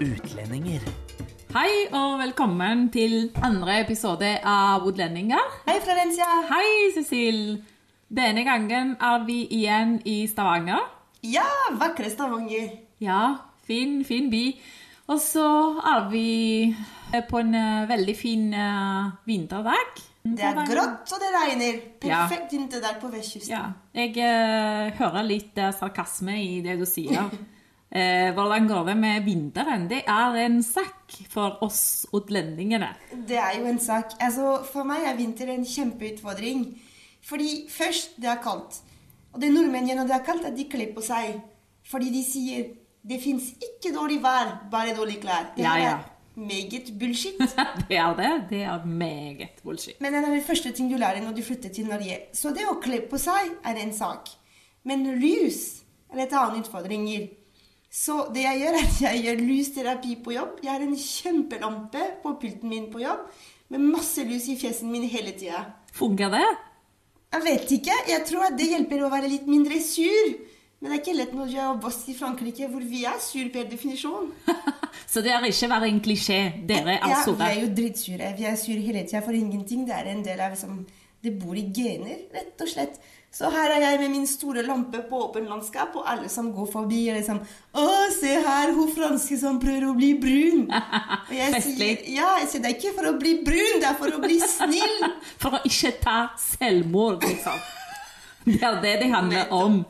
utlendinger. Hei og velkommen til andre episode av Utlendinger. Hei, Florencia. Hei, Cecil. Denne gangen er vi igjen i Stavanger. Ja, vakre Stavanger. Ja, fin, fin by. Og så er vi på en eh, veldig fin eh, vinterdag. Det er grått, og det regner. Ja. Perfekt vinterdag på vestkysten. Ja, jeg uh, hører litt sarkasme i det du sier. Eh, hvordan går det med vinteren? Det er en sak for oss utlendingene. Det er jo en sak. Altså, for meg er vinter en kjempeutfordring. Fordi først, det er kaldt. Og det nordmenn gjør når det er kaldt, er at de kler på seg. Fordi de sier det fins ikke dårlig vær, bare dårlige klær. Det Ja, ja. er meget bullshit. Det er det. Det er meget bullshit. Men det er det første ting du lærer når du flytter til Norge. Så det å kle på seg er en sak. Men rus er et annet utfordringer. Så det jeg gjør, er at jeg gjør lysterapi på jobb. Jeg har en kjempelampe på pulten min på jobb med masse lys i fjesen min hele tida. Funker det? Jeg vet ikke. Jeg tror at det hjelper å være litt mindre sur. Men det er ikke lett når du er boss i Frankrike, hvor vi er sur per definisjon. Så det er ikke bare en klisjé. Dere er Ja, vi er jo drittsure. Vi er sur hele tida for ingenting. Det er en del av liksom, Det bor i gener, rett og slett. Så her er jeg med min store lampe på åpen landskap, og alle som går forbi, er liksom Å, se her, hun franske som prøver å bli brun. Og jeg sier ja, jeg sier det er ikke for å bli brun, det er for å bli snill. For å ikke ta selvmord, liksom. Det er det det handler om.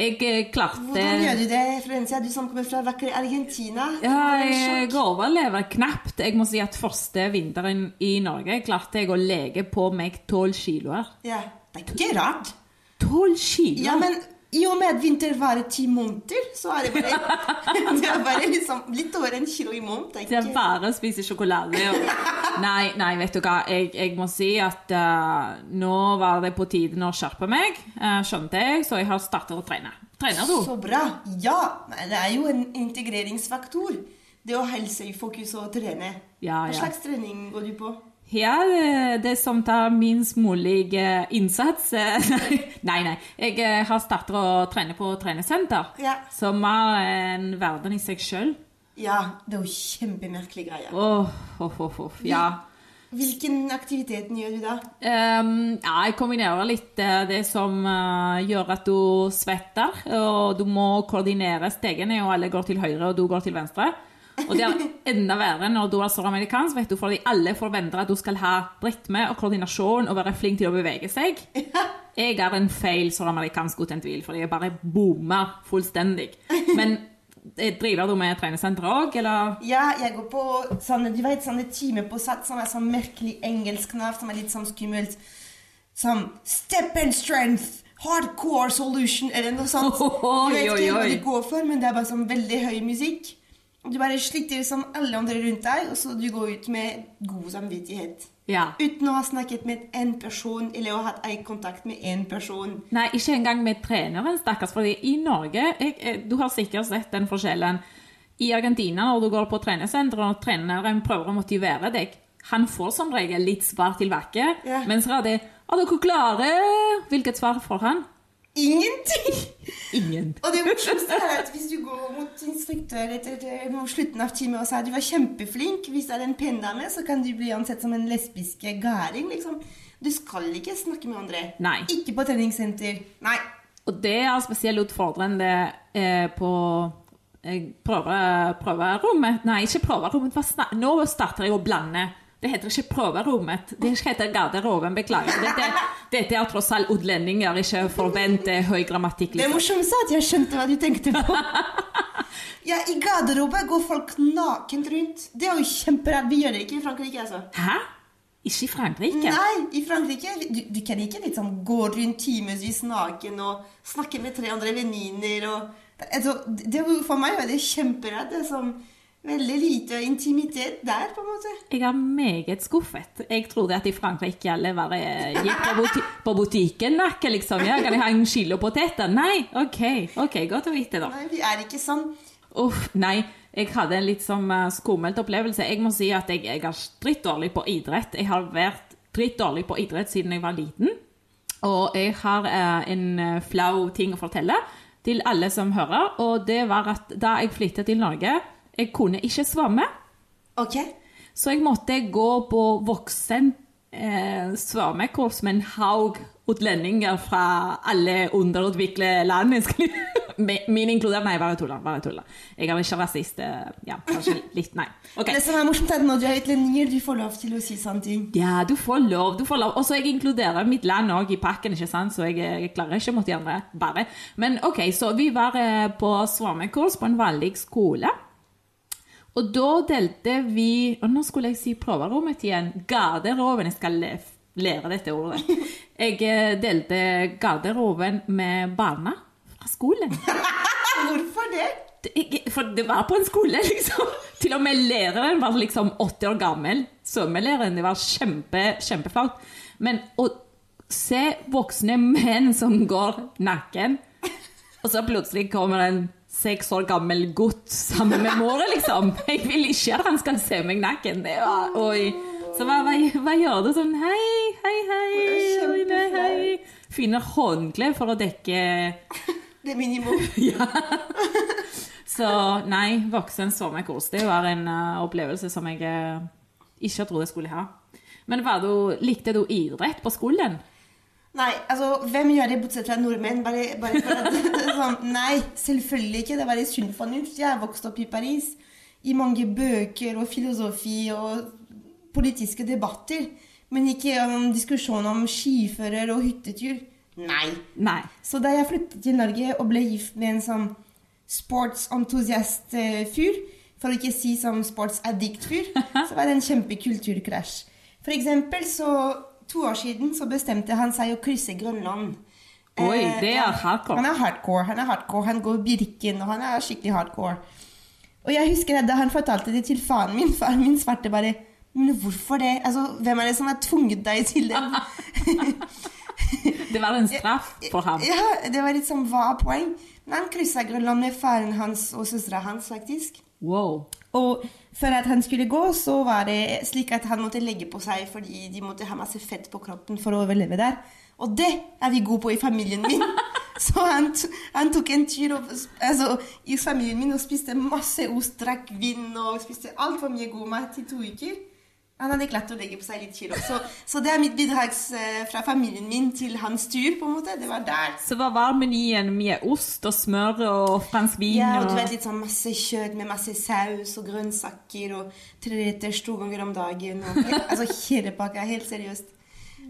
Jeg eh, klarte Hvordan gjør du det, Florencia, du som kommer fra vakre Argentina? Ja, jeg overlever knapt. Jeg må si at første vinteren i Norge klarte jeg å lege på meg tolv kiloer. Ja, det er ikke rart. Tolv kilo? Ja, men i og med at vinter varer ti måneder, så er det bare, det er bare liksom litt over en kilo i måneden. Det er bare å spise sjokolade. Nei, nei, vet du hva. Jeg, jeg må si at uh, nå var det på tide å skjerpe meg, uh, skjønte jeg, så jeg har startet å trene. Trener du? Så bra. Ja, det er jo en integreringsfaktor. Det å helse i fokus og trene. Ja, Hva slags trening går du på? Ja, det, som tar minst mulig eh, innsats eh, Nei, nei. Jeg eh, har startet å trene på treningssenter, Ja. som er en verden i seg sjøl. Ja, det er jo kjempemerkelig greie. Åh, oh, oh, oh, ja. Hvilken aktiviteten gjør du da? Um, ja, jeg kombinerer litt det som gjør at du svetter, og du må koordinere stegene, og alle går til høyre, og du går til venstre. Og det er enda verre når du er søramerikansk, vet du, fordi alle forventer at du skal ha rytme og koordinasjon og være flink til å bevege seg. Jeg er en feil søramerikansk uten tvil, fordi jeg bare bommer fullstendig. Men eh, driver du med treningssenter òg, eller? Ja, jeg går på sånne, du vet, sånne timer på sats som er sånn merkelig engelsk navn, som er litt sånn skummelt. Som step and strength, hardcore solution, eller noe sånt. Vet Oi, oi, ikke hva de går for, men det er bare sånn veldig høy musikk. Du bare sliter som alle andre rundt deg, og så du går ut med god samvittighet. Ja. Uten å ha snakket med en person, eller å ha hatt øyekontakt med en person. Nei, ikke engang med treneren, stakkars. fordi i Norge jeg, jeg, Du har sikkert sett den forskjellen. I Argentina, når du går på treningssenteret og treneren prøver å motivere deg, han får som regel litt svar tilbake. Ja. Mens Radi Er dere klare? Hvilket svar får han? Ingenting! Ingen. Og det morsomste er at hvis du går mot instruktør etter mot slutten av timen og sier du var kjempeflink, hvis det er en pen dame, så kan du bli ansett som en lesbiske gæring, liksom. Du skal ikke snakke med andre. Nei. Ikke på treningssenter. Nei. Og det er spesielt utfordrende eh, på prøverommet prøve, Nei, ikke prøverommet. Nå starter jeg å blande. Det heter ikke prøverommet. Det heter garderoben. Beklager. Dette, dette er tross alt utlendinger. Ikke forvent eh, høy grammatikk. Det Liksom. morsomste er at jeg skjønte hva du tenkte på. Ja, I garderoben går folk nakent rundt. Det er jo kjemperart. Vi gjør det ikke i Frankrike, altså. Hæ? Ikke i Frankrike? Nei, i Frankrike du, du kan ikke liksom gå rundt timevis naken og snakke med tre andre venninner og altså, det, For meg er det kjemperart. Det er sånn veldig lite intimitet der, på en måte. Jeg er meget skuffet. Jeg trodde at i Frankrike alle bare gikk på, buti på butikken nakke, liksom. Ja, kan jeg ha en kilo poteter? Nei? OK, ok, godt å vite, da. Nei, vi er ikke sånn. Uff, nei. Jeg hadde en litt sånn eh, skummelt opplevelse. Jeg må si at jeg, jeg er drittdårlig på idrett. Jeg har vært drittdårlig på idrett siden jeg var liten. Og jeg har eh, en eh, flau ting å fortelle til alle som hører, og det var at da jeg flyttet til Norge Jeg kunne ikke svømme, Ok? så jeg måtte gå på voksen eh, svømmekurs med en haug utlendinger fra alle underutviklede land. Min inkludert Nei, bare tuller. Bare tulla. Jeg er ikke rasist. eh, Ja, kanskje litt, nei. Okay. Det som er morsomt, er at når du er utlendinger, du får lov til å si sånne ting. Ja, du får lov. du får lov. Og så jeg inkluderer mitt land òg i pakken, ikke sant? så jeg, jeg klarer ikke mot de andre. bare. Men ok, så vi var eh, på svømmekurs på en vanlig skole. Og da delte vi Og nå skulle jeg si prøverommet igjen. Garderoben. Jeg skal lære dette ordet. Jeg eh, delte garderoben med barna fra skolen. Hvorfor det? For det var på en skole, liksom. Til og med læreren var liksom 80 år gammel. Svømmelæreren. Det var kjempe, kjempeflaut. Men å se voksne menn som går naken, og så plutselig kommer en seks år gammel gutt sammen med mora, liksom. Jeg vil ikke at han skal se meg naken. Det var Oi. Så hva, hva, hva gjør du sånn Hei, hei, hei. Oi, nei, hei. Fine håndklær for å dekke Det er minimum. så nei, voksen svømmekurs, det var en uh, opplevelse som jeg uh, ikke trodde jeg skulle ha. Men var du, likte du idrett på skolen? Nei, altså, hvem gjør det bortsett fra nordmenn? Bare, bare for at, det sånn, nei, selvfølgelig ikke. Det var i sunn fornuft. Jeg er vokst opp i Paris. I mange bøker og filosofi og politiske debatter. Men ikke om diskusjon om skifører og hyttetur. Nei. Nei. Så da jeg flyttet til Norge og ble gift med en sånn sportsentusiast-fyr, for å ikke si som sportsaddict-fyr, så var det en kjempekulturkrasj. For eksempel så To år siden så bestemte han seg å krysse Grønland. Oi, Eh, det er hardcore. Han er hardcore. Han er hardcore, han går Birken, og han er skikkelig hardcore. Og jeg husker da han fortalte det til faren min, faren min svarte bare Men hvorfor det? Altså, hvem er det som har tvunget deg til det? Det var en straff for ham. Ja, det var litt sånn, hva poeng? Men han kryssa Grønland med faren hans og søstera hans, faktisk. Wow. Og for at han skulle gå, så var det slik at han måtte legge på seg fordi de måtte ha masse fett på kroppen for å overleve der. Og det er vi gode på i familien min. Så han, han tok en tur og, altså, i familien min og spiste masse ost, drakk vin og spiste altfor mye god mat i to uker. Han hadde klart å legge på seg litt kilo. Så, så det er mitt bidrag eh, fra familien min til hans tur, på en måte. Det var der. Så hva var menyen? Mye ost og smør og fransk vin? Ja, og du vet litt sånn masse kjøtt med masse saus og grønnsaker og treretters to ganger om dagen. Og, altså hele pakka, helt seriøst.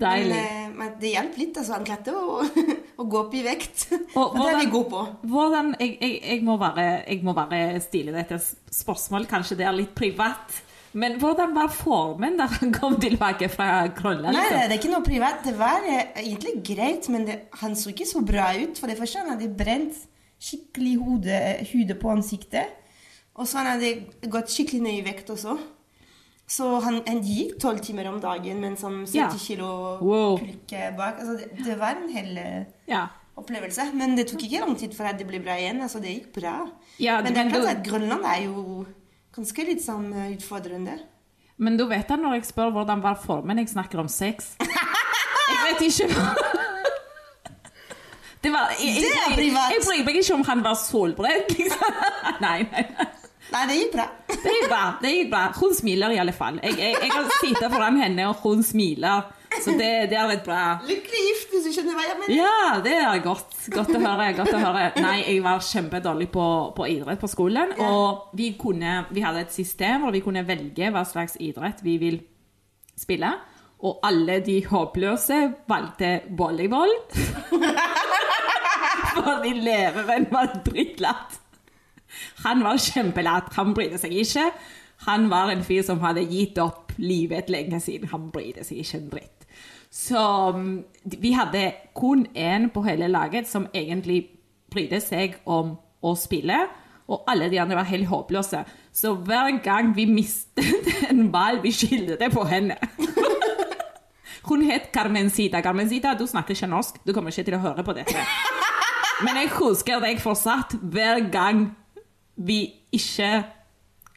Deilig. Men, men det hjalp litt. altså Han klarte å, å gå opp i vekt. Og hvordan, det er vi gode på. Hvordan, jeg, jeg, jeg, må bare, jeg må bare stille dette spørsmålet, kanskje det er litt privat. Men hvordan var formen da han kom tilbake fra Grønland? Nei, liksom? nei, det er ikke noe privat. Det var eh, egentlig greit, men det, han så ikke så bra ut. For det første, han hadde brent skikkelig hode, hode på ansiktet. Og så han hadde gått skikkelig ned i vekt også. Så han, han gikk tolv timer om dagen med en sånn 70 Ja. kilo Wow. pulke bak. Altså, det, det var en hel eh, Ja. opplevelse. Men det tok ikke lang tid før det ble bra igjen. Altså, det gikk bra. Ja, men det er klart at Grønland er jo ganske litt sånn eh, utfordrende. Men du vet da når jeg spør hvordan var formen, jeg snakker om sex. Jeg vet ikke Det, var, jeg, jeg, Det er privat. jeg bryr meg ikke om han var solbrent, liksom. Nei, nei, nei. Nei, det gikk bra. Det gikk bra. det gikk bra. Hun smiler i alle fall. Jeg, jeg, jeg har sittet foran henne, og hun smiler. Så det, det er litt bra. Lykkelig gift, hvis du skjønner hva jeg mener. Ja, det er godt. Godt å høre. godt å høre. Nei, jeg var kjempedårlig på, på idrett på skolen. Ja. Og vi, kunne, vi hadde et system hvor vi kunne velge hva slags idrett vi vil spille. Og alle de håpløse valgte volleyball. Fordi læreren var drittlatt. Han var kjempelatt. Han brydde seg ikke. Han var en fyr som hadde gitt opp livet lenge siden. Han brydde seg ikke en dritt. Så mm, vi hadde kun én på hele laget som egentlig brydde seg om å spille. Og alle de andre var helt håpløse. Så hver gang vi mistet en ball, vi skyldte det på henne. Hun het Carmencita. Carmencita, du snakker ikke norsk. Du kommer ikke til å høre på dette. Men jeg husker deg fortsatt hver gang vi ikke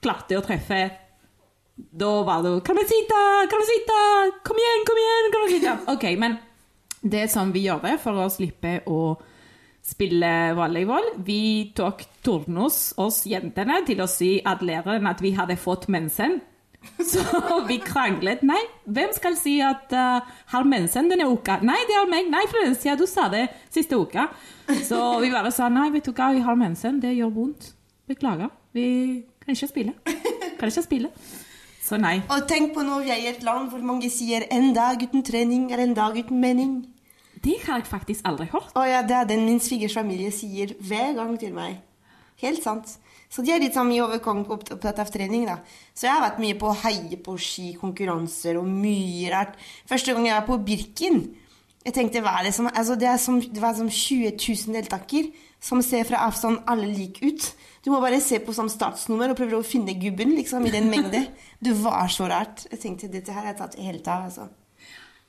klarte å treffe. Da var du Carmencita, Carmencita, kom igjen, kom igjen! Carmencita. Ok, men det som vi gjorde for å slippe å spille volleyball. Vi tok turnus, oss jentene, til å si at læreren at vi hadde fått mensen. Så vi kranglet. Nei, hvem skal si at uh, har mensen denne uka? Nei, det er meg. Nei, Florencia, du sa det siste uka. Så vi bare sa nei, vet du hva, vi har mensen. Det gjør vondt. Beklager. Vi kan ikke spille. Kan ikke spille. Så nei. Og tenk på når vi er i et land hvor mange sier 'en dag uten trening er en dag uten mening'. Det har jeg faktisk aldri hørt. Å ja, det er den min svigers familie sier hver gang til meg. Helt sant. Så de er litt sånn overkant opptatt av trening, da. Så jeg har vært mye på heie på skikonkurranser og mye rart. Første gang jeg var på Birken, jeg tenkte hva er det som Altså, det, er som, det var som 20 000 deltaker som ser fra avstand alle like ut. Du må bare se på som statsnummer og prøve å finne gubben liksom, i den mengde. Det var så rart. Jeg tenkte dette her er tatt helt av, altså.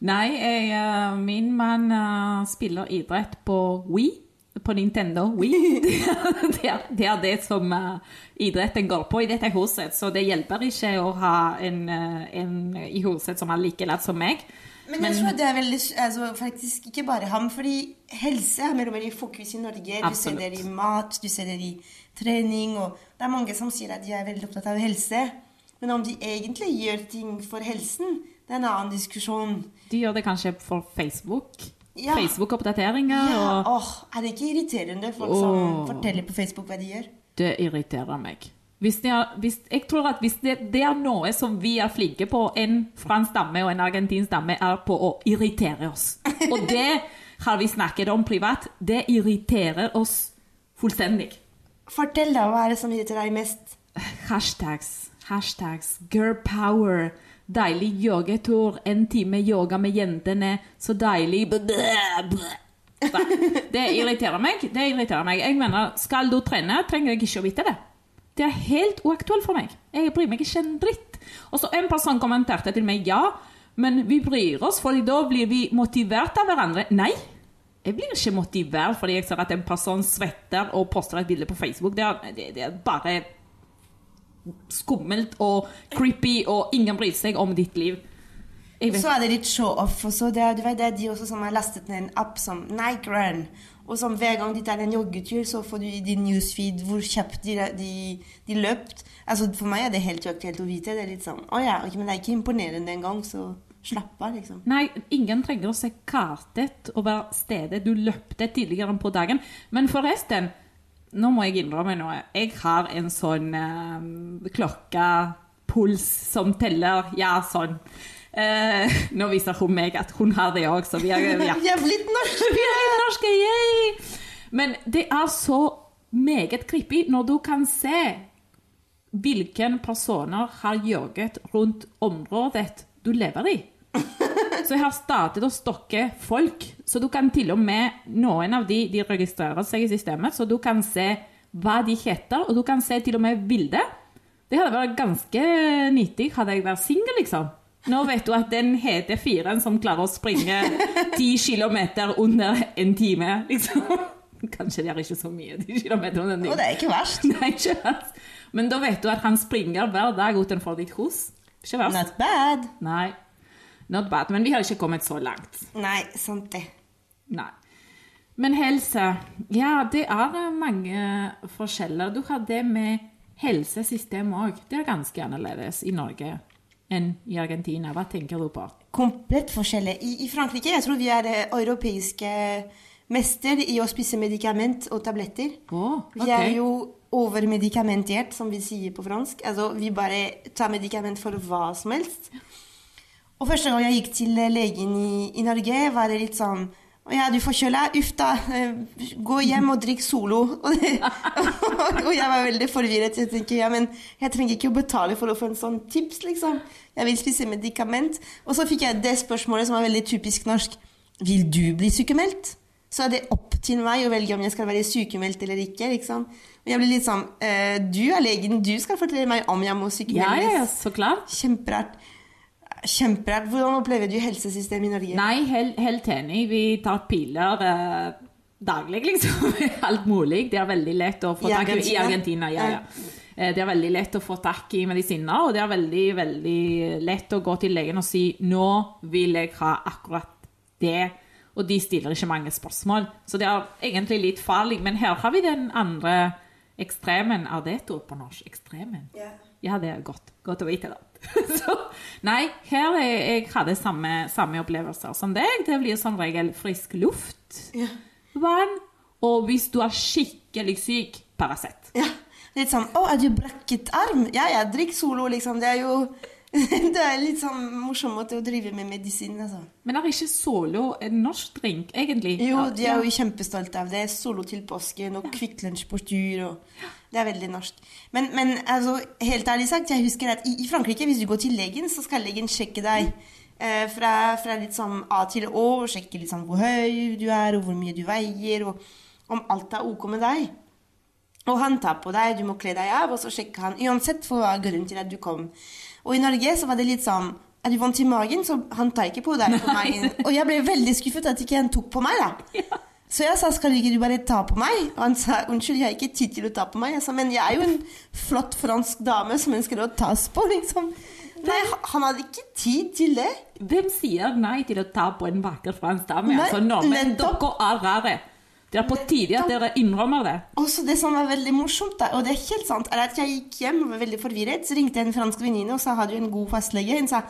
Nei, jeg, eh, min mann eh, spiller idrett på Wii. På Nintendo Wii. Det er det, er det som eh, idretten går på i dette huset, så det hjelper ikke å ha en, en i huset som er like lett som meg. Men jeg tror det er veldig, altså faktisk ikke bare ham, fordi helse er mer og mer i fokus i Norge. Du ser det i mat, du ser det i trening, og det er mange som sier at de er veldig opptatt av helse. Men om de egentlig gjør ting for helsen, det er en annen diskusjon. De gjør det kanskje for Facebook. Ja. Facebook-oppdateringer. Ja, og åh, er det ikke irriterende folk oh. som forteller på Facebook hva de gjør? Det irriterer meg. Hvis er, hvis, jeg tror at hvis det, det er noe som vi er flinke på, en fransk stamme og en argentinsk stamme, er på å irritere oss. Og det har vi snakket om privat. Det irriterer oss fullstendig. Fortell da, hva er det som irriterer deg mest? Hashtags, hashtags, girl power, deilig joggetur. en time yoga med jentene, så deilig. Det irriterer meg. det irriterer meg. Jeg mener, Skal du trene, trenger jeg ikke å vite det. Det er helt uaktuelt for meg. Jeg bryr meg ikke en dritt. Og så En person kommenterte til meg ja, men vi bryr oss, for da blir vi motivert av hverandre. Nei, jeg blir ikke motivert fordi jeg ser at en person svetter og poster et bilde på Facebook. Det er, det, det er bare skummelt og creepy, og ingen bryr seg om ditt liv. Så er det litt show-off også. Det er, det er de også som har lastet ned en app som Run. Og som hver gang de tar en joggetur, så får du i din newsfeed hvor kjapt de, de, de løpt. Altså, for meg er det helt uaktuelt å vite. Det er litt sånn Å ja, okay, men det er ikke imponerende engang, så slapp av, liksom. Nei, ingen trenger å se kartet over stedet du løpte tidligere på dagen. Men forresten, nå må jeg innrømme noe. Jeg har en sånn eh, klokkepuls som teller Ja, sånn. Eh, nå viser hun meg at hun har det òg, så vi er, ja. Vi er blitt norske! Vi er norske, yay! Men det er så meget creepy når du kan se hvilke personer har jogget rundt området du lever i. Så jeg har startet å stokke folk, så du kan til og med Noen av de, de registrerer seg i systemet, så du kan se hva de heter, og du kan se til og med bildet. Det hadde vært ganske nyttig hadde jeg vært singel, liksom. Nå vet du at den heter Firen som klarer å springe ti kilometer under en time, liksom. Kanskje det er ikke så mye, ti kilometer under en time. Og det er ikke verst. Nei, ikke verst. Men da vet du at han springer hver dag utenfor ditt hus. Ikke verst. Not bad. Nei. Not bad. Men vi har ikke kommet så langt. Nei, sant det. Nei. Men helse Ja, det er mange forskjeller. Du har det med helsesystem òg. Det er ganske annerledes i Norge enn i Argentina. Hva tenker du på? Komplett forskjellig. I, I Frankrike jeg tror vi er eh, europeiske mester i å spise medikament og tabletter. Å, Vi er jo overmedikamentert, som vi sier på fransk. Altså, vi bare tar medikament for hva som helst. Og første gang jeg gikk til legen i, i Norge, var det litt sånn å ja, du får kjøle. Uff da. eh, Gå hjem og drikk Solo. Og, jeg var veldig forvirret. Jeg tenker, ja, men jeg trenger ikke å betale for å få en sånn tips, liksom. Jeg vil spise medikament. Og så fikk jeg det spørsmålet som var veldig typisk norsk. Vil du bli sykemeldt? Så er det opp til meg å velge om jeg skal være sykemeldt eller ikke. liksom. Og jeg blir litt sånn eh, Du er legen, du skal fortelle meg om jeg må sykemeldes. ja, ja, så klart. Kjemperart. Kjemperart. Hvordan opplever du helsesystemet i Norge? Nei, helt, helt enig. Vi tar piler eh, daglig, liksom. Alt mulig. Det er veldig lett å få I tak i i Argentina? Argentina. Ja, ja. Eh, Det er veldig lett å få tak i medisiner, og det er veldig, veldig lett å gå til legen og si 'nå vil jeg ha akkurat det'. Og de stiller ikke mange spørsmål. Så det er egentlig litt farlig. Men her har vi den andre ekstremen. Er det et ord på norsk? Ekstremen? Ja. Ja, det er godt. Godt å vite, da. Så, nei, her er, jeg hadde samme, samme opplevelser som deg. Det blir som regel frisk luft, Ja. vann, og hvis du er skikkelig syk, Paracet. ja. Litt sånn Å, er du brekket arm? Ja, jeg drikker Solo, liksom. Det er jo Det er litt sånn morsom måte å drive med medisin, altså. Men er ikke Solo en norsk drink, egentlig? Jo, de er jo kjempestolte av det. Solo til påsken og Kvikk Lunsj på tur. Og det er veldig norsk. Men, men altså, helt ærlig sagt, jeg husker at i, i Frankrike, hvis du går til legen, så skal legen sjekke deg eh, fra, fra litt sånn A til Å, og sjekke litt sånn hvor høy du er, og hvor mye du veier, og om alt er ok med deg. Og han tar på deg, du må kle deg av, og så sjekker han uansett for hva grunnen til at du kom. Og i Norge så var det litt sånn Er du vondt i magen, så han tar ikke på deg på. Og jeg ble veldig skuffet at ikke han tok på meg, da. Så jeg sa skal ikke du bare ta på meg? Og han sa unnskyld, jeg har ikke tid til å ta på meg. Jeg sa men jeg er jo en flott fransk dame som ønsker å tas på, liksom. Nei, han hadde ikke tid til det. Hvem sier nei til å ta på en vakker fransk dame? Nei, altså, nordmenn, dere er rare. Det er på tide at dere innrømmer det. Og så det som var veldig morsomt, da, og det er helt sant, er at jeg gikk hjem og var veldig forvirret. Så ringte jeg en fransk venninne og sa har du en god fastlege. Hun sa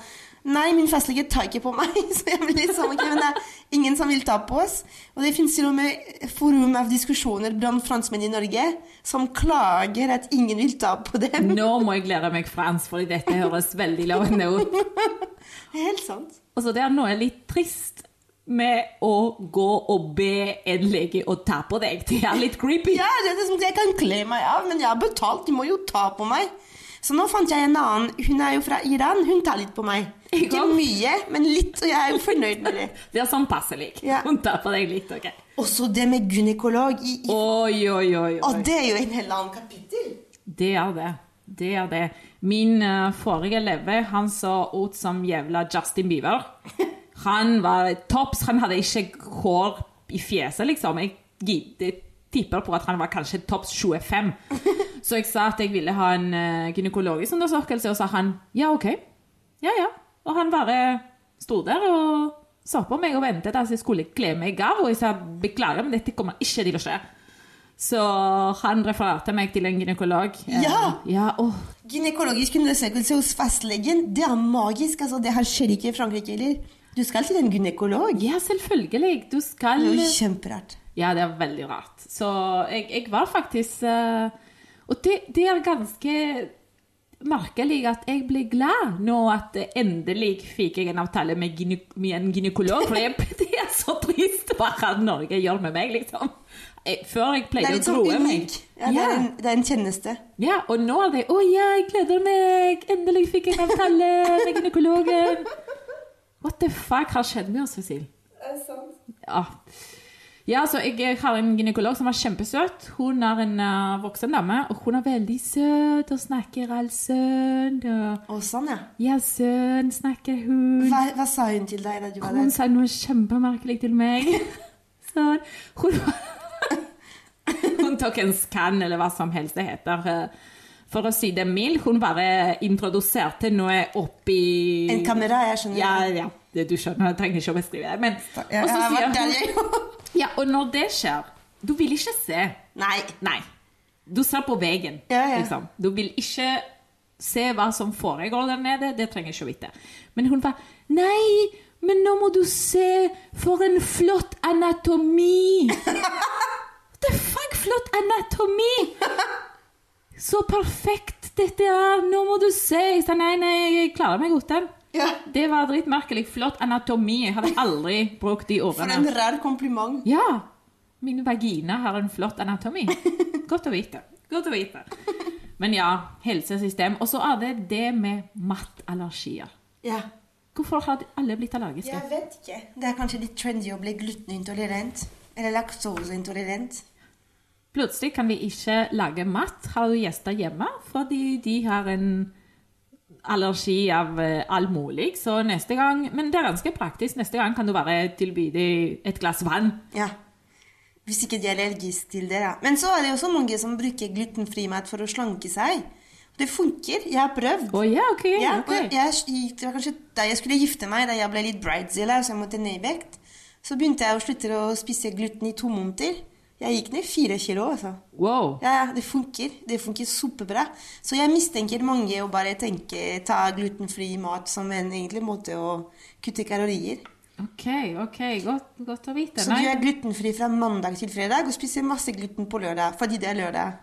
nei, min fastlege tar ikke på meg. Så jeg ble litt sånn, ok, men det er ingen som vil ta på oss. Og det finnes til og med forum av diskusjoner blant franskmenn i Norge som klager at ingen vil ta på dem. Nå må jeg lære meg fransk, for dette høres veldig lovende ut. Helt sant. Altså, det er noe litt trist med å gå og be en lege å ta på deg. Det er litt creepy. Ja, det er det som jeg kan kle meg av, men jeg har betalt, de må jo ta på meg. Så nå fant jeg en annen. Hun er jo fra Iran. Hun tar litt på meg. Ikke mye, men litt, og jeg er jo fornøyd med det. Det er sånn passelig. Ja. Hun tar på deg litt, ok? Også det med gynekolog. I, i, oi, oi. oi. og det er jo en helt annen kapittel. Det er det. Det er det. Min uh, forrige leve, han så ut som jævla Justin Bieber. Han var topps. Han hadde ikke hår i fjeset, liksom. Jeg jeg tipper på at han var kanskje topps 25. Så jeg sa at jeg ville ha en uh, gynekologisk undersøkelse, og sa han ja, OK. Ja, ja. Og han bare sto der og så på meg og ventet at jeg skulle kle meg av, og jeg sa beklager, men dette kommer ikke til å skje. Så han refererte meg til en gynekolog. Eh, Ja! ja oh. Gynekologisk undersøkelse hos fastlegen, det er magisk. altså Det her skjer ikke i Frankrike heller. Du skal til en gynekolog. ja, selvfølgelig. Du skal Det er jo kjemperart. Ja, det er veldig rart. Så jeg, jeg var faktisk uh, Og det, det er ganske merkelig at jeg ble glad nå at endelig fikk jeg en avtale med, gyne, med en gynekolog. For det, det er så trist hva Norge gjør med meg, liksom. Jeg, før jeg pleide å litt sånn meg. Ja, det, er en, det er en tjeneste. Ja, og nå er det Å ja, jeg gleder meg! Endelig fikk jeg en avtale med gynekologen! What the fuck har skjedd med oss, Cecil? Ja. ja, så jeg har en gynekolog som er kjempesøt. Hun er en uh, voksen dame, og hun er veldig søt og snakker all sønn. Og sånn, ja. ja, sønn, snakker hun. Hva, hva sa hun til deg da du var Hun sa noe kjempemerkelig til meg. Sånn. Hun, hun tok en skann, eller hva som helst det heter. eh, For å si det mildt. Hun bare introduserte noe oppi En kamera, jeg skjønner. Ja, ja. Det, du skjønner, jeg trenger ikke å beskrive det. Men, Jeg og så sier hun. Ja, og når det skjer Du vil ikke se. Nei. Nei. Du ser på veggen, Ja, ja. liksom. Du vil ikke se hva som foregår der nede. Det trenger ikke å vite. Men hun var Nei, men nå må du se! For en flott anatomi! What the fuck, flott anatomi! Så perfekt dette er! Nå må du se! Jeg sa nei, nei, jeg klarer meg uten. Ja. Det var dritmerkelig. Flott anatomi. Jeg hadde aldri brukt de For ordene. en rar kompliment. Ja! Min vagina har en flott anatomi. Godt å vite. Godt å vite. Men ja, helsesystem. Og så er det det med mattallergier. Ja. Hvorfor har alle blitt allergiske? Jeg vet ikke. Det er kanskje litt trendy å bli glutenintolerant. Eller laktoseintolerant. Plutselig kan vi ikke lage mat. Har du gjester hjemme? Fordi de har en allergi av eh, all mulig. Så neste gang Men det er ganske praktisk. Neste gang kan du bare tilby dem et glass vann. Ja. Hvis ikke de er allergiske til det, da. Men så er det også mange som bruker glutenfri mat for å slanke seg. Det funker. Jeg har prøvd. Oh, yeah, ok. Ja, okay. jeg, det var kanskje da jeg skulle gifte meg, da jeg ble litt bridezilla, så jeg måtte ned i vekt. Så begynte jeg å slutte å spise gluten i to måneder. Jeg gikk ned fire kilo, altså. Wow. Ja, ja, det funker. Det funker superbra. Så jeg mistenker mange å bare tenke ta glutenfri mat som en egentlig måte å kutte kalorier. OK, ok, godt, godt å vite. Så du er glutenfri fra mandag til fredag og spiser masse gluten på lørdag fordi det er lørdag.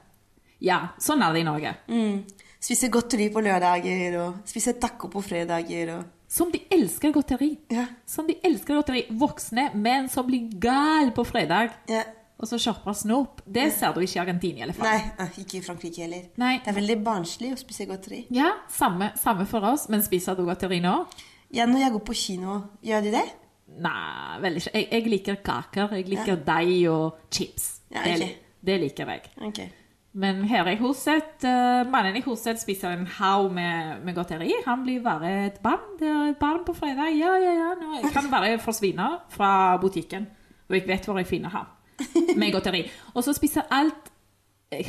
Ja, sånn er det i Norge. Mm. Spiser godteri på lørdager og spiser taco på fredager og Som de elsker godteri. Ja. Som de elsker godteri. Voksne menn som blir gal på fredag, ja. Og så kjøper snop. Det ser du ikke i Argentina fall. Nei, ikke i Frankrike heller. Nei. Det er veldig barnslig å spise godteri. Ja, samme, samme for oss. Men spiser du godteri nå? Ja, når jeg går på kino, gjør de det? Nei, veldig ikke. Jeg, jeg liker kaker. Jeg liker deig og chips. Ja, det, det liker jeg. Okay. Men her i huset, uh, mannen i huset spiser en haug med, med godteri. Han blir bare et barn. Det er et barn på fredag. Ja, ja, ja. Nå jeg kan bare forsvinne fra butikken. Og jeg vet hvor jeg finner ham. Med godteri. Og så spiser alt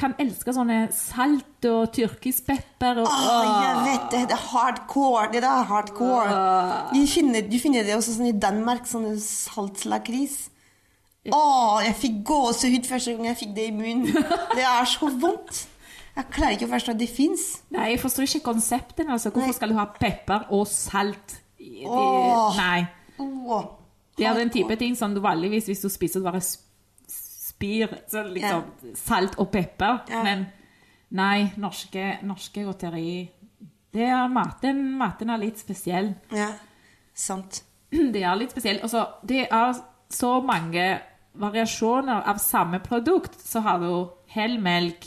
Han elsker sånne salt og tyrkispepper og Åh, jeg vet det. Det er hardcore. Det er hardcore. Du finner, du finner det også sånn i Danmark, sånne saltlakris. Åh, jeg fikk gåsehud første gang jeg fikk det i munnen. Det er så vondt. Jeg klarer ikke å forstå at det fins. Nei, jeg forstår ikke konseptet. Altså. Hvorfor skal du ha pepper og salt? Det, Åh. nei. Det er den type ting som du vanligvis, hvis du spiser, du bare sp- spyr så liksom, salt og pepper. Ja. Men nei, norske, norske godteri det er maten, maten er litt spesiell. Ja, sant. Det er litt spesiell. Altså, det er så mange variasjoner av samme produkt. Så har du helmelk,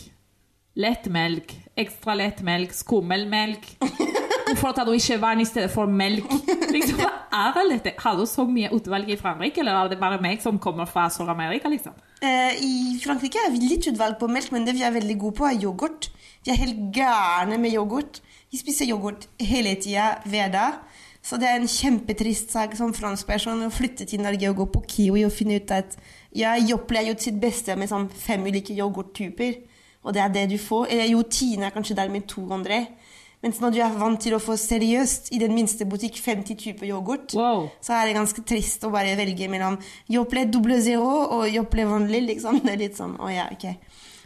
lettmelk, ekstra lettmelk, skummelmelk. Hvorfor tar du ikke vann i stedet for melk? Liksom? Har du så mye utvalg i Frankrike, eller er det bare meg som kommer fra Sør-Amerika? liksom? Eh, I Frankrike er vi litt utvalg på melk, men det vi er veldig gode på, er yoghurt. Vi er helt gærne med yoghurt. Vi spiser yoghurt hele tida, hver dag. Så det er en kjempetrist sak som fransk person å flytte til Norge og gå på Kiwi og finne ut at ja, Jople har gjort sitt beste med sånn fem ulike yoghurttyper, og det er det du får. Eller jo, Tine er kanskje der med to andre. Mens når du er vant til å få seriøst i den minste butikk 50 typer yoghurt, Wow. så er det ganske trist å bare velge mellom Jople double zero og Jople vanlig. liksom. Det er litt sånn, å ja, ok.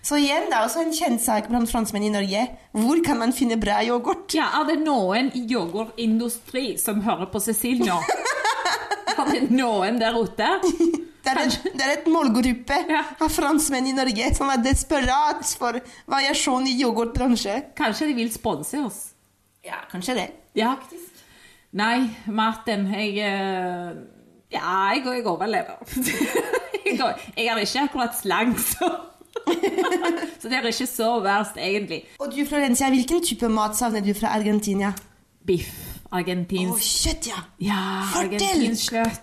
Så igjen, det er også en kjent sak blant franskmenn i Norge. Hvor kan man finne bra yoghurt? Ja, Er det noen i yoghurtindustri som hører på Cecil nå? Noen der ute? Det er, et, det er et målgruppe Ja. av franskmenn i Norge som er desperat for variasjon i yoghurtbransje. Kanskje de vil sponse oss? Ja, kanskje det. Ja. Nei, maten Jeg eh, Ja, jeg, jeg overlever. jeg, jeg er ikke akkurat slank, så Så det er ikke så verst, egentlig. Og du, Florencia, hvilken type mat savner du fra Argentina? Biff. Å, oh, kjøtt, ja! Ja, Fortell!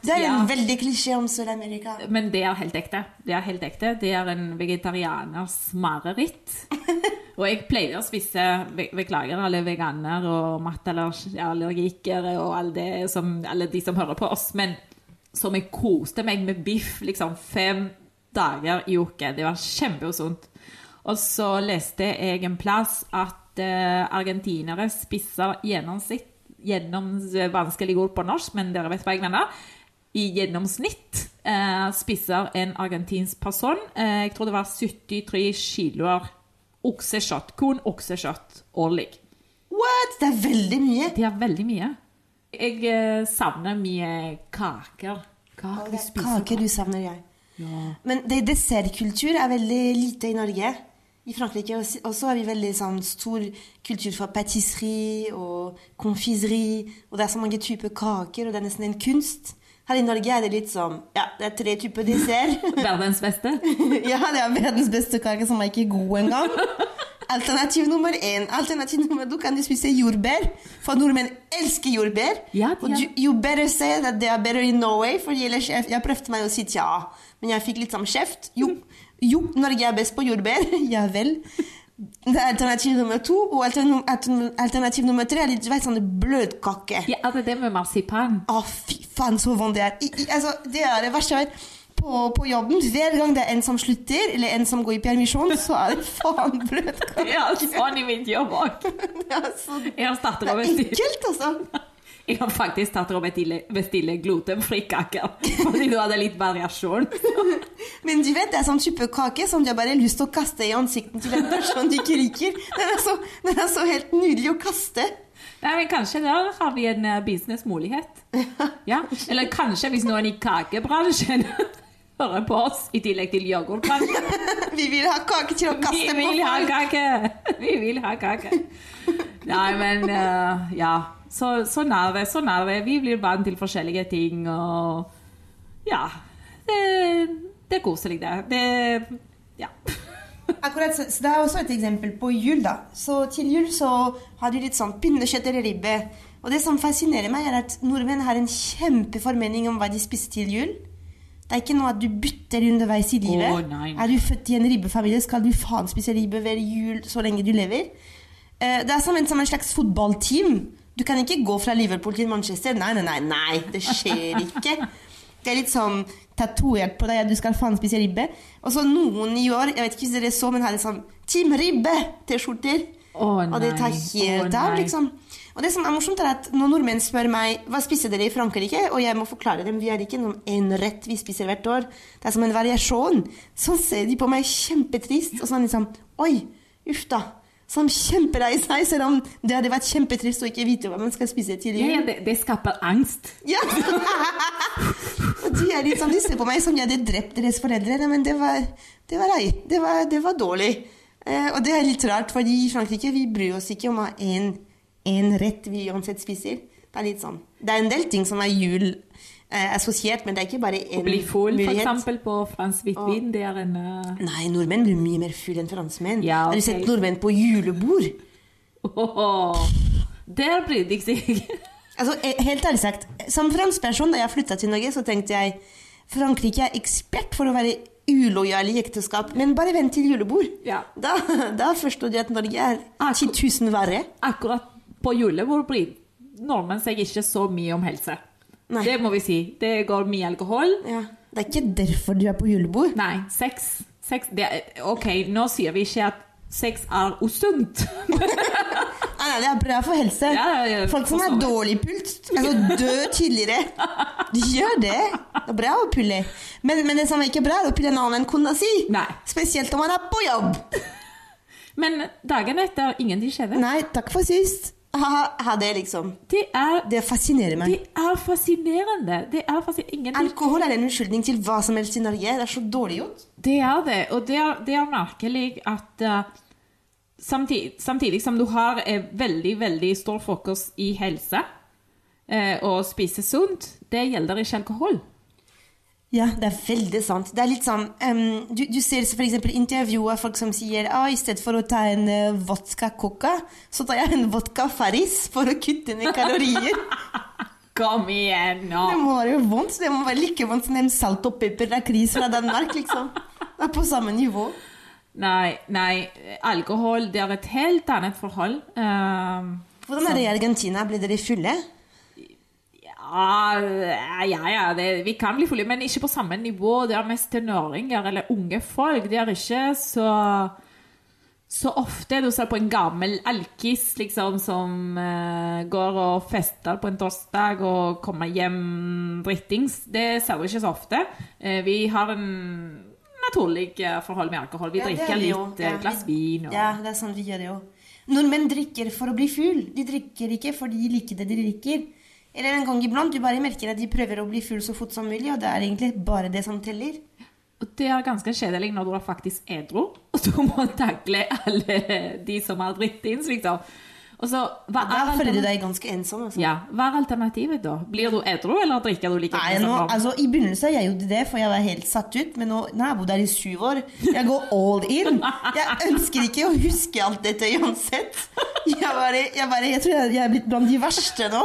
Det er en veldig klisjé om Sør-Amerika. Men det er helt ekte. Det er helt ekte. Det er en vegetarianers mareritt. Og jeg pleier å spise Beklager alle veganer og matallergikere og alle, det som, alle de som hører på oss, men som jeg koste meg med biff liksom fem dager i uke. Det var kjempeusunt. Og så leste jeg en plass at eh, argentinere spiser gjennomsnitt gjennom vanskelig ord på norsk, men dere vet hva jeg mener. I gjennomsnitt eh, spiser en argentinsk person eh, jeg tror det var 73 kiloer oksekjøtt, kun oksekjøtt årlig. What? Det er veldig mye. Det er veldig mye. Jeg eh, savner mye kaker. Kaker spiser Kake du savner jeg. Ja. Men det, dessertkultur er veldig lite i Norge. I Frankrike også, også har vi veldig sånn, stor kultur for patisserie og konfiseri. Og det er så mange typer kaker, og det er nesten en kunst. Her i Norge er det litt sånn Ja, det er tre typer dessert. Verdens beste. ja, det er verdens beste kake som er ikke god engang. Alternativ nummer én. Alternativ nummer to kan du spise jordbær. For nordmenn elsker jordbær. Ja, ja. Og you, better say that they are better in Norway. For ellers jeg, jeg prøvde meg å si tja, men jeg fikk litt sånn kjeft. Jo, jo, Norge er best på jordbær. ja vel. Det er alternativ nummer to. Og alternativ, nummer tre er litt vet, sånn bløtkake. Ja, er det det med marsipan? Å, fy faen, så vondt det er. I, i, altså, det er det verste jeg vet. På, på jobben, hver gang det er en som slutter, eller en som går i permisjon, så er det faen bløtkake. Ja, sånn i mitt jobb òg. Jeg har det er ekkelt, altså. Jeg har faktisk tatt og bestille, glutenfri kaker, fordi du hadde litt variasjon. Men du vet, det er sånn type kake som du har bare lyst til å kaste i ansiktet til en person du ikke liker. Den er så, den er så helt nydelig å kaste. Nei, men Kanskje der har vi en eh, businessmulighet. Ja. Eller kanskje hvis noen i kakebransjen hører på oss, i tillegg til yoghurtbransjen. Vi vil ha kake til å Vi kaste på vil ha kake! Vi vil ha kake. Nei, men uh, ja. Så, sånn er det. Sånn er det. Vi blir vant til forskjellige ting, og ja. Det, det er koselig, det. Det Ja. Akkurat, så, så Det er også et eksempel på jul. da. Så Til jul så har de litt sånn pinnekjøtt eller ribbe. Og det som fascinerer meg, er at nordmenn har en kjempeformening om hva de spiser til jul. Det er ikke noe at du bytter underveis i livet. Oh. Er du født i en ribbefamilie, skal du faen spise ribbe hver jul så lenge du lever. Eh, Det er som en, som en slags fotballteam. Du kan ikke gå fra Liverpool til Manchester. Nei, nei, nei, nei det skjer ikke. Det er litt sånn tatovert på deg at du skal faen spise ribbe. Og så noen i år, jeg vet ikke hvis dere så, men har sånn Team Ribbe-T-skjorter. Å, Og det tar helt Å, av, liksom. Og det som er morsomt, er at når nordmenn spør meg hva spiser dere i Frankrike, og jeg må forklare dem vi har ikke noen en rett vi spiser hvert år, det er som en variasjon, så ser de på meg kjempetrist og sånn liksom Oi, uff da. Sånn kjempelei seg, selv om det hadde vært kjempetrist å ikke vite hva man skal spise til jul. ja, det, det skaper angst. Ja! og de er litt sånn, de ser på meg som jeg hadde drept deres foreldre. Nei, men det var, det var. Det var, det var dårlig. Eh, og det er litt rart, fordi i Frankrike vi bryr oss ikke om å ha én rett vi uansett spiser. Det er litt sånn. Det er en del ting som er jul assosiert, men det er ikke bare Å bli full, for eksempel, på fransk hvitvin, det er en uh... Nei, nordmenn blir mye mer full enn franskmenn. Ja, Har du sett nordmenn på julebord? åh, Der brydde jeg seg. Altså, eh, helt ærlig sagt, som fransk person da jeg flytta til Norge, så tenkte jeg Frankrike er ekspert for å være ulojal i ekteskap, men bare vent til julebord. Ja. Da, da forstår du at Norge er 10 000 verre. Akkurat på julebord bryr nordmenn seg ikke så mye om helse. Nei. Det må vi si. Det går mye alkohol. Ja. Det er ikke derfor du er på julebord. Nei, sex, sex det er, Ok, nå sier vi ikke at sex er usunt. Nei, det er bra for helse. Ja, ja, ja, Folk som har dårlig puls, altså dør tidligere. De gjør det. Det er bra å pulle. Men, men det som er ikke bra, er å pulle en annen kona si. Nei. Spesielt om man er på jobb. Men dagen etter ingenting skjedde. Nei, takk for sist. Ha, ha det, liksom. Det er, Det fascinerer meg. det er fascinerende. Det er fascinerende. Alkohol er en unnskyldning til hva som helst i Norge. Det er så dårlig gjort. Det er det, og det er, det er merkelig at uh, samtidig, samtidig som du har eh, veldig, veldig stor fokus i helse uh, og spise sunt, det gjelder ikke alkohol. Ja, det er veldig sant. Det er litt sånn um, du, du ser f.eks. intervjuer av folk som sier ah, i stedet for å ta en uh, vodka coca, så tar jeg en vodka Farris for å kutte ned kalorier. Kom igjen nå! Det må være vondt. Det må være like vondt som en salt og pepper lakris fra Danmark, liksom. Det er på samme nivå. Nei, nei, alkohol det er et helt annet forhold. Uh, Hvordan er det i Argentina? Blir dere fulle? Ja, ja, ja det, vi kan bli fulle, men ikke på samme nivå. Det er mest tenåringer eller unge folk. Det er ikke så så ofte du ser på en gammel alkis liksom, som uh, går og fester på en torsdag og kommer hjem drittings. Det ser du ikke så ofte. Uh, vi har en naturlig uh, forhold med alkohol. Vi Ja, drikker er vi litt Ja, glass vi- vin. Og, Ja, det er sånn vi gjør det jo. Nordmenn drikker for å bli full. De drikker ikke fordi de liker det de drikker. Eller en gang iblant du bare merker at de prøver å bli full så fort som mulig, og det er egentlig bare det som teller. Og det er ganske kjedelig når du er faktisk edru, og du må takle alle de som har drittings, liksom. Og så, hva Da er, føler du deg ganske ensom. Altså. ja, hva er alternativet da? Blir du edru, eller drikker du like mye altså, I begynnelsen jeg gjorde det, for jeg var helt satt ut. Men nå, nå har jeg bodd her i syv år. Jeg går all in. Jeg ønsker ikke å huske alt dette uansett. Jeg, bare, jeg, bare, jeg tror jeg, jeg er blitt blant de verste nå.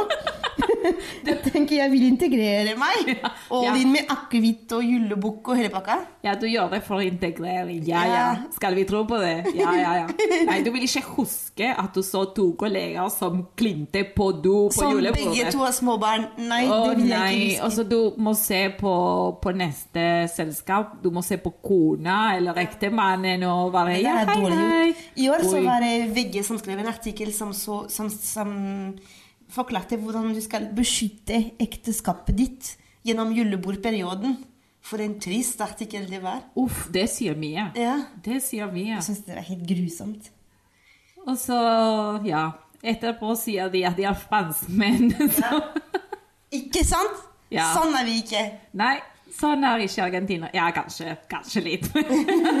Jeg tenker jeg vil integrere meg. All Ja. in med akevitt og jullebukk og hele pakka. Ja, du gjør det for integrering. Ja, ja. Skal vi tro på det? Ja, ja, ja. Nei, du vil ikke huske at du så to kolleger som klinte på do på Som begge to har små barn. Nei, det vil jeg nei, ikke huske. altså du må se på, på neste selskap. Du må se på kona eller ektemannen og bare ja, hei, hei. I år så var det VG som skrev en artikkel som, så, som, som forklarte hvordan du skal beskytte ekteskapet ditt gjennom julebordperioden. For en trist artikkel det var. Uff, det sier mye. Ja. Det sier mye. Jeg syns det var helt grusomt. Og så, ja Etterpå sier de at de er franskmenn. Ja. Ikke sant? Ja. Sånn er vi ikke. Nei, sånn er ikke Argentina. Ja, kanskje, kanskje litt.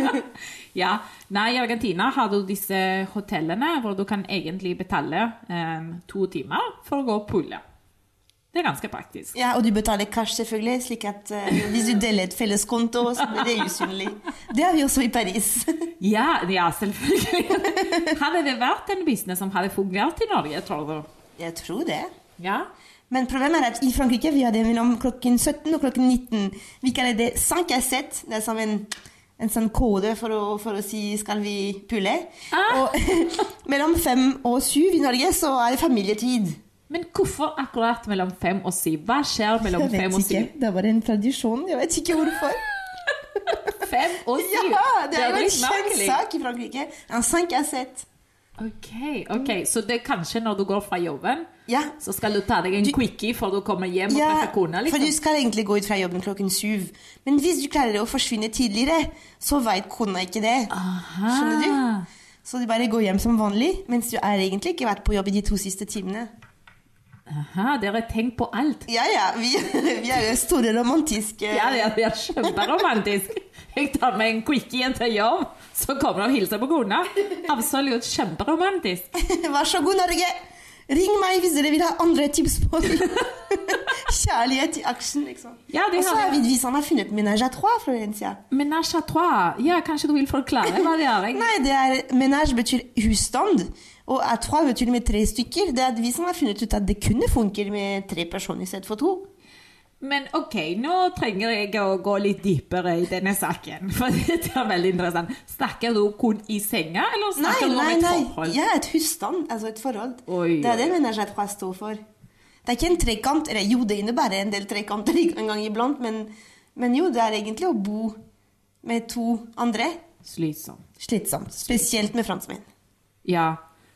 ja. Nei, i Argentina har du disse hotellene hvor du kan egentlig betale eh, to timer for å gå og pulle. Det er ganske praktisk. Ja, Og du betaler cash, selvfølgelig, slik at eh, hvis du deler et felleskonto, så blir det usynlig. Det har vi også i Paris. Ja, ja, selvfølgelig. Hadde det vært en business som hadde fungert i Norge, tror du? Jeg tror det. Ja. Men problemet er at i Frankrike vi har det mellom klokken 17 og klokken 19. Vi kaller det 5 à 7. Det er som en, en sånn kode for å, for å si 'skal vi pulle'? Ah. Og mellom 5 og 7 i Norge så er det familietid. Men hvorfor akkurat mellom fem og syv? Hva skjer mellom Jeg fem vet og syv? ikke. Det er bare en tradisjon. Jeg vet ikke hvorfor. Fem og syv? Ja, det er jo en kjent sak i Frankrike. En 5 à 7. Ok, ok. Så det er kanskje når du går fra jobben, Ja. så skal du ta deg en quickie før du kommer hjem og Ja, treffer kona? for Liksom. du skal egentlig gå ut fra jobben klokken syv. Men hvis du klarer å forsvinne tidligere, så vet kona ikke det. Aha. Skjønner du? Så du bare går hjem som vanlig, mens du er egentlig ikke vært på jobb i de to siste timene. Aha, dere har tenkt på alt. Ja, ja, vi, vi er jo store romantiske Ja, ja, det er kjemperomantisk. Jeg tar meg en quickie til jobb, så kommer du og hilser på kona. Absolutt kjemperomantisk. Vær så god, Norge! Ring meg hvis dere vil ha andre tips på kjærlighet i aksjen, liksom. Ja, det Og så har vi har funnet Ménage à trois, Florencia. Menage à trois. Ja, kanskje du vil forklare hva det er? Nei, det er Ménage betyr husstand, og à trois betyr med tre stykker. Det er vi som har funnet ut at det kunne funke med tre personer i stedet for to. Men ok, nå trenger jeg å gå litt dypere i denne saken. For det er veldig interessant. Snakker du kun i senga, eller Nei, snakker du om nei, et nei. forhold? Ja, et husstand, altså et forhold. Oi, det er det mener jeg trois står for. Det er ikke en trekant, eller jo, det innebærer en del trekanter en gang iblant, men, men jo, det er egentlig å bo med to andre. Slitsomt. Slitsomt. Spesielt med franskmenn. Ja.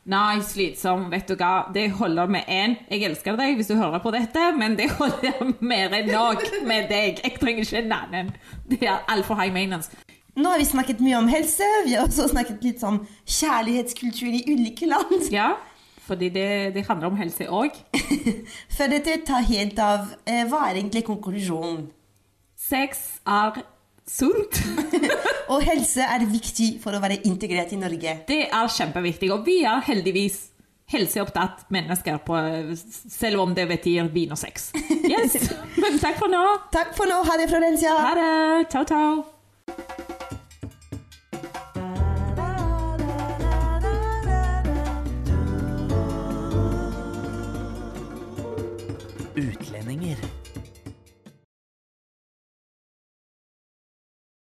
Nei, slitsom. Vet du hva, det holder med én. Jeg elsker deg hvis du hører på dette, men det holder mer enn nok med deg. Jeg trenger ikke en annen. Det er altfor high maintenance. Nå har vi snakket mye om helse, vi har også snakket litt om kjærlighetskultur i ulike land. Ja, fordi det, det handler om helse òg. For dette tar helt av. Eh, Hva er egentlig konklusjonen? Sex er sunt. Og helse er viktig for å være integrert i Norge. Det er kjempeviktig, og vi er heldigvis helseopptatt mennesker, på, selv om det betyr vin og sex. Yes, Men takk for nå. Takk for nå. Ha det, Florencia. Ha det. Ciao, ciao. Utlendinger.